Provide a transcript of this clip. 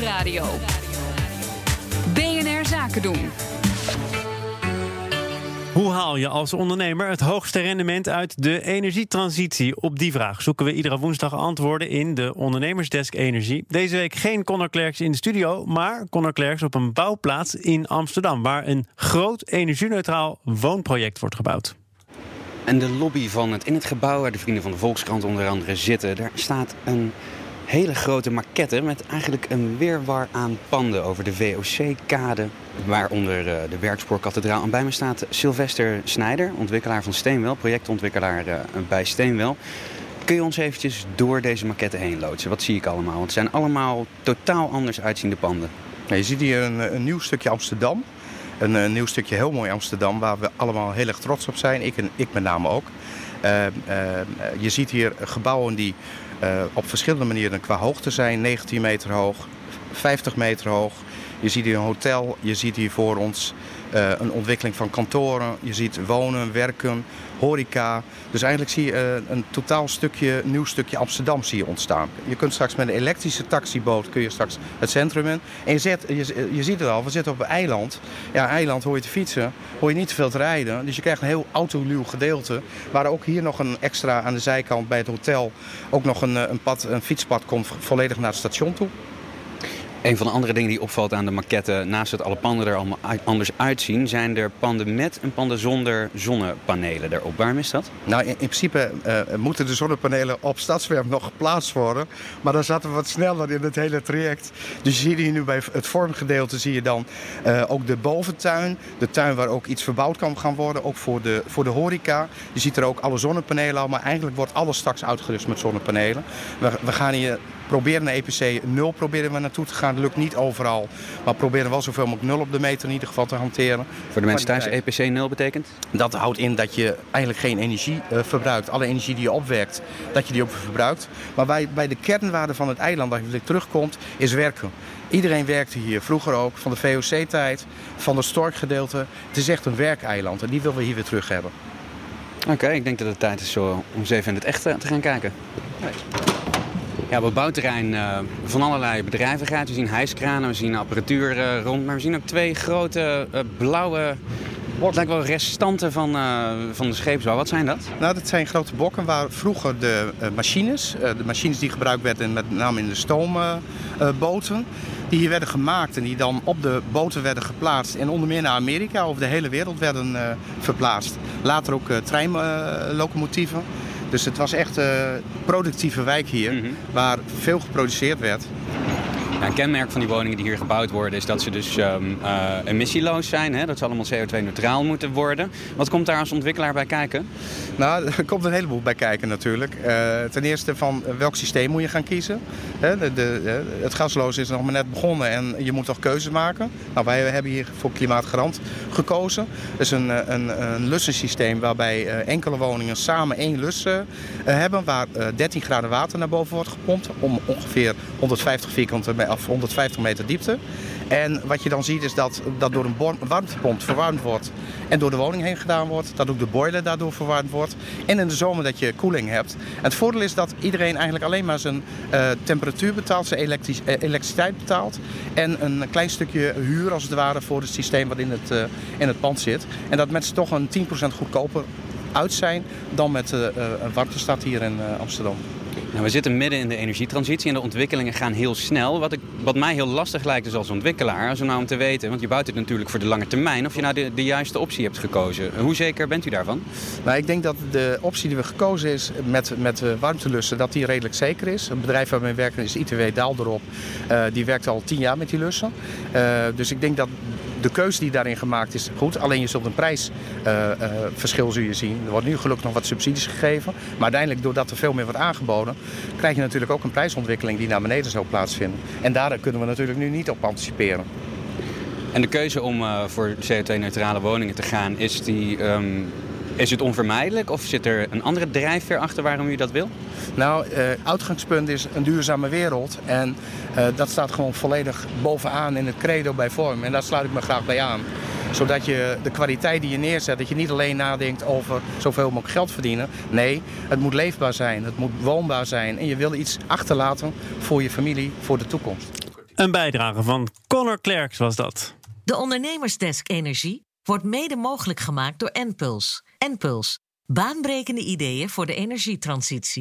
Nieuwsradio. BNR Zaken doen. Hoe haal je als ondernemer het hoogste rendement uit de energietransitie? Op die vraag zoeken we iedere woensdag antwoorden in de Ondernemersdesk Energie. Deze week geen Connor Klerks in de studio, maar Connor Klerks op een bouwplaats in Amsterdam, waar een groot energie-neutraal woonproject wordt gebouwd. En de lobby van het in het gebouw waar de vrienden van de Volkskrant onder andere zitten, daar staat een hele grote maquette met eigenlijk een weerwar aan panden over de VOC-kade, waaronder eh, de Werkspoorkathedraal. En bij me staat Sylvester Snijder, ontwikkelaar van Steenwel, projectontwikkelaar eh, bij Steenwel. Kun je ons eventjes door deze maquette heen loodsen? Wat zie ik allemaal? Want het zijn allemaal totaal anders uitziende panden. je ziet hier een, een nieuw stukje Amsterdam. Een, een, nieuw stukje heel mooi Amsterdam, waar we allemaal heel erg trots op zijn. Ik, en, ik met name ook. Uh, uh, je ziet hier gebouwen die uh, op verschillende manieren qua hoogte zijn. 19 meter hoog, 50 meter hoog. Je ziet hier een hotel, je ziet hier voor ons uh, een ontwikkeling van kantoren. Je ziet wonen, werken, horeca. Dus eigenlijk zie je uh, een totaal stukje, nieuw stukje Amsterdam zie je ontstaan. Je kunt straks met een elektrische taxiboot kun je straks het centrum in. En je, zet, je, je ziet het al, we zitten op een eiland. Ja, eiland hoor je te fietsen, hoor je niet te veel te rijden. Dus je krijgt een heel autoluw gedeelte. Waar ook hier nog een extra aan de zijkant bij het hotel ook nog een, een, pad, een fietspad komt volledig naar het station toe. Een van de andere dingen die opvalt aan de maquette, naast dat alle panden er allemaal anders uitzien, zijn er panden met en panden zonder zonnepanelen erop. Waarom is dat? Nou, in, principe uh, moeten de zonnepanelen op Stadswerf nog geplaatst worden. Maar dan zaten we wat sneller in het hele traject. Dus je ziet hier nu bij het vormgedeelte zie je dan uh, ook de boventuin. De tuin waar ook iets verbouwd kan gaan worden, ook voor de, voor de horeca. Je ziet er ook alle zonnepanelen al, maar eigenlijk wordt alles straks uitgerust met zonnepanelen. We, we gaan hier proberen naar EPC 0 proberen we naartoe te gaan. Dat lukt niet overal. Maar proberen wel zoveel mogelijk 0 op de meter in ieder geval te hanteren. Voor de mensen thuis, EPC 0 betekent? Dat houdt in dat je eigenlijk geen energie uh, verbruikt. Alle energie die je opwekt, dat je die ook verbruikt. Maar bij, bij de kernwaarde van het eiland, waar je terugkomt, is werken. Iedereen werkte hier, vroeger ook, van de VOC-tijd, van het storkgedeelte. Het is echt een werkeiland en die willen we hier weer terug hebben. Oké, okay, ik denk dat het tijd is om eens even in het echte te gaan kijken. Nee. Ja, op het bouwterrein uh, van allerlei bedrijvigheid. We zien hijskranen, we zien apparatuur uh, rond. Maar we zien ook twee grote uh, blauwe... Het lijkt wel restanten van, van de scheepsbouw. Wat zijn dat? Nou, dat zijn grote bokken waar vroeger de machines... de machines die gebruikt werden met name in de stoomboten... die hier werden gemaakt en die dan op de boten werden geplaatst... en onder meer naar Amerika over de hele wereld werden verplaatst. Later ook treinlocomotieven. Dus het was echt een productieve wijk hier, mm -hmm. waar veel geproduceerd werd. Een kenmerk van die woningen die hier gebouwd worden is dat ze dus um, uh, emissieloos zijn. Hè? Dat ze allemaal CO2-neutraal moeten worden. Wat komt daar als ontwikkelaar bij kijken? Nou, er komt een heleboel bij kijken natuurlijk. Uh, ten eerste van welk systeem moet je gaan kiezen. De, het gasloos is nog maar net begonnen en je moet toch keuzes maken. Nou, wij hebben hier voor Klimaatgarant gekozen. Dat is een, een, een lussensysteem waarbij enkele woningen samen één lus hebben. Waar 13 graden water naar boven wordt gepompt. Om ongeveer 150 vierkante of 150 meter diepte. En wat je dan ziet is dat dat door een warmtepomp verwarmd wordt en door de woning heen gedaan wordt. Dat ook de boiler daardoor verwarmd wordt. En in de zomer dat je koeling hebt. Het voordeel is dat iedereen eigenlijk alleen maar zijn uh, temperatuur betaalt, zijn uh, elektriciteit betaalt. En een klein stukje huur als het ware voor het systeem wat in het, uh, in het pand zit. En dat mensen toch een 10% goedkoper uit zijn dan met een warmtestad hier in Amsterdam. Nou, we zitten midden in de energietransitie en de ontwikkelingen gaan heel snel. Wat, ik, wat mij heel lastig lijkt dus als ontwikkelaar, als nou om te weten, want je bouwt het natuurlijk voor de lange termijn, of je nou de, de juiste optie hebt gekozen. Hoe zeker bent u daarvan? Nou, ik denk dat de optie die we gekozen is met, met warmtelussen, dat die redelijk zeker is. Een bedrijf waarmee we werken is ITW Daalderop. Uh, die werkt al tien jaar met die lussen. Uh, dus ik denk dat de keuze die daarin gemaakt is goed. Alleen je zult een prijsverschil zien. Er wordt nu gelukkig nog wat subsidies gegeven. Maar uiteindelijk, doordat er veel meer wordt aangeboden, krijg je natuurlijk ook een prijsontwikkeling die naar beneden zal plaatsvinden. En daar kunnen we natuurlijk nu niet op anticiperen. En de keuze om uh, voor CO2-neutrale woningen te gaan, is die um, is het onvermijdelijk of zit er een andere drijfveer achter waarom u dat wil? Nou, uh, uitgangspunt is een duurzame wereld. En uh, dat staat gewoon volledig bovenaan in het credo bij vorm. En daar sluit ik me graag bij aan. Zodat je de kwaliteit die je neerzet, dat je niet alleen nadenkt over zoveel mogelijk geld verdienen. Nee, het moet leefbaar zijn, het moet woonbaar zijn. En je wil iets achterlaten voor je familie, voor de toekomst. Een bijdrage van Connor Klerks was dat. De Ondernemersdesk Energie wordt mede mogelijk gemaakt door Enpuls. Enpuls, baanbrekende ideeën voor de energietransitie.